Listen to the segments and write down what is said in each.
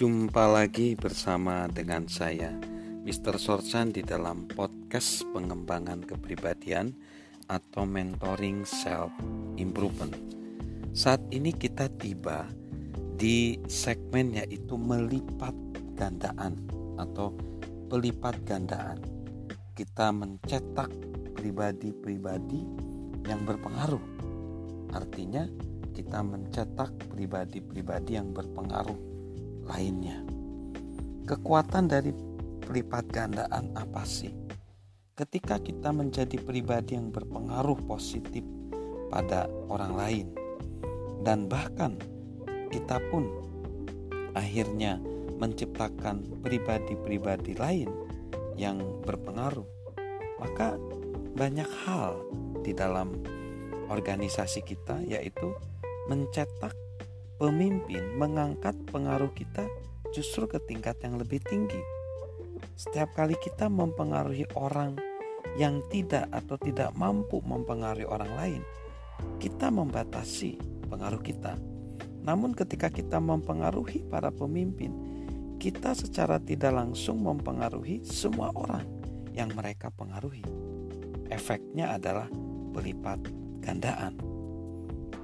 Jumpa lagi bersama dengan saya Mr. Sorsan di dalam podcast pengembangan kepribadian atau mentoring self improvement. Saat ini kita tiba di segmen yaitu melipat gandaan atau pelipat gandaan. Kita mencetak pribadi-pribadi yang berpengaruh. Artinya kita mencetak pribadi-pribadi yang berpengaruh lainnya. Kekuatan dari pelipat gandaan apa sih? Ketika kita menjadi pribadi yang berpengaruh positif pada orang lain, dan bahkan kita pun akhirnya menciptakan pribadi-pribadi lain yang berpengaruh, maka banyak hal di dalam organisasi kita, yaitu mencetak pemimpin mengangkat pengaruh kita justru ke tingkat yang lebih tinggi. Setiap kali kita mempengaruhi orang yang tidak atau tidak mampu mempengaruhi orang lain, kita membatasi pengaruh kita. Namun, ketika kita mempengaruhi para pemimpin, kita secara tidak langsung mempengaruhi semua orang yang mereka pengaruhi. Efeknya adalah pelipat gandaan.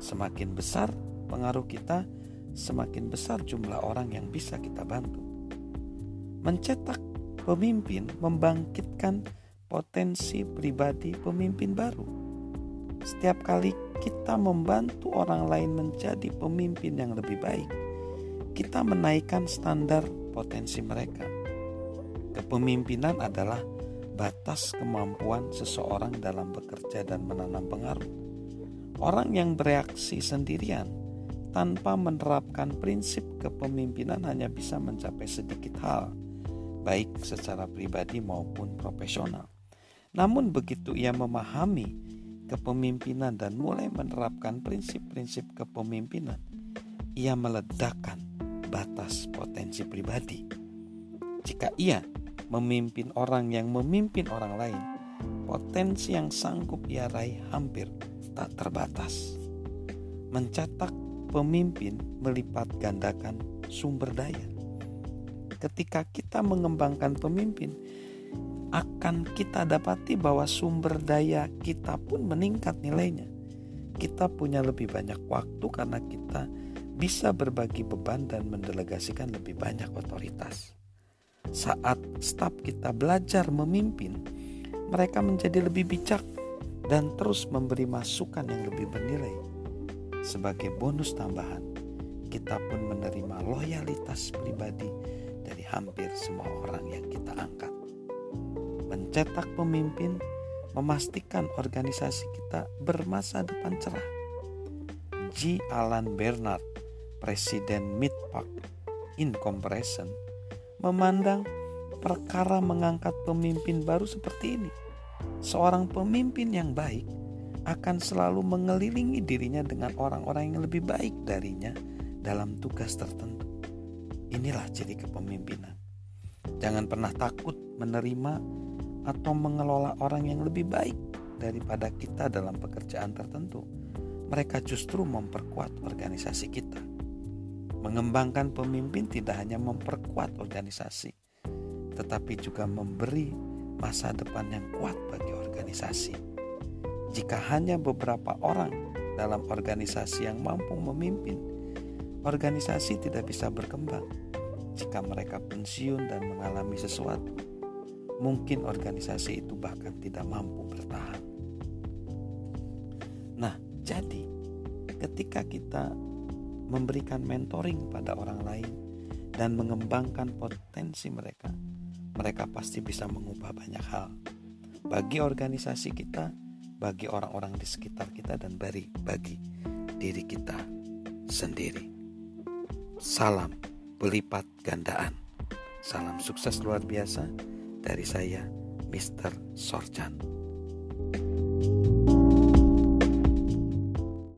Semakin besar pengaruh kita, semakin besar jumlah orang yang bisa kita bantu. Mencetak pemimpin membangkitkan potensi pribadi pemimpin baru. Setiap kali kita membantu orang lain menjadi pemimpin yang lebih baik, kita menaikkan standar potensi mereka. Kepemimpinan adalah batas kemampuan seseorang dalam bekerja dan menanam pengaruh. Orang yang bereaksi sendirian tanpa menerapkan prinsip kepemimpinan hanya bisa mencapai sedikit hal, baik secara pribadi maupun profesional. Namun begitu ia memahami kepemimpinan dan mulai menerapkan prinsip-prinsip kepemimpinan, ia meledakkan batas potensi pribadi. Jika ia memimpin orang yang memimpin orang lain, potensi yang sanggup ia raih hampir tak terbatas. Mencetak pemimpin melipat gandakan sumber daya. Ketika kita mengembangkan pemimpin, akan kita dapati bahwa sumber daya kita pun meningkat nilainya. Kita punya lebih banyak waktu karena kita bisa berbagi beban dan mendelegasikan lebih banyak otoritas. Saat staf kita belajar memimpin, mereka menjadi lebih bijak dan terus memberi masukan yang lebih bernilai sebagai bonus tambahan, kita pun menerima loyalitas pribadi dari hampir semua orang yang kita angkat. Mencetak pemimpin memastikan organisasi kita bermasa depan cerah. G. Alan Bernard, Presiden Midpark Incompression, memandang perkara mengangkat pemimpin baru seperti ini. Seorang pemimpin yang baik akan selalu mengelilingi dirinya dengan orang-orang yang lebih baik darinya dalam tugas tertentu. Inilah ciri kepemimpinan. Jangan pernah takut menerima atau mengelola orang yang lebih baik daripada kita dalam pekerjaan tertentu. Mereka justru memperkuat organisasi kita. Mengembangkan pemimpin tidak hanya memperkuat organisasi, tetapi juga memberi masa depan yang kuat bagi organisasi jika hanya beberapa orang dalam organisasi yang mampu memimpin, organisasi tidak bisa berkembang. Jika mereka pensiun dan mengalami sesuatu, mungkin organisasi itu bahkan tidak mampu bertahan. Nah, jadi ketika kita memberikan mentoring pada orang lain dan mengembangkan potensi mereka, mereka pasti bisa mengubah banyak hal. Bagi organisasi kita, bagi orang-orang di sekitar kita dan bagi bagi diri kita sendiri. Salam berlipat gandaan. Salam sukses luar biasa dari saya Mr. Sorjan. thank you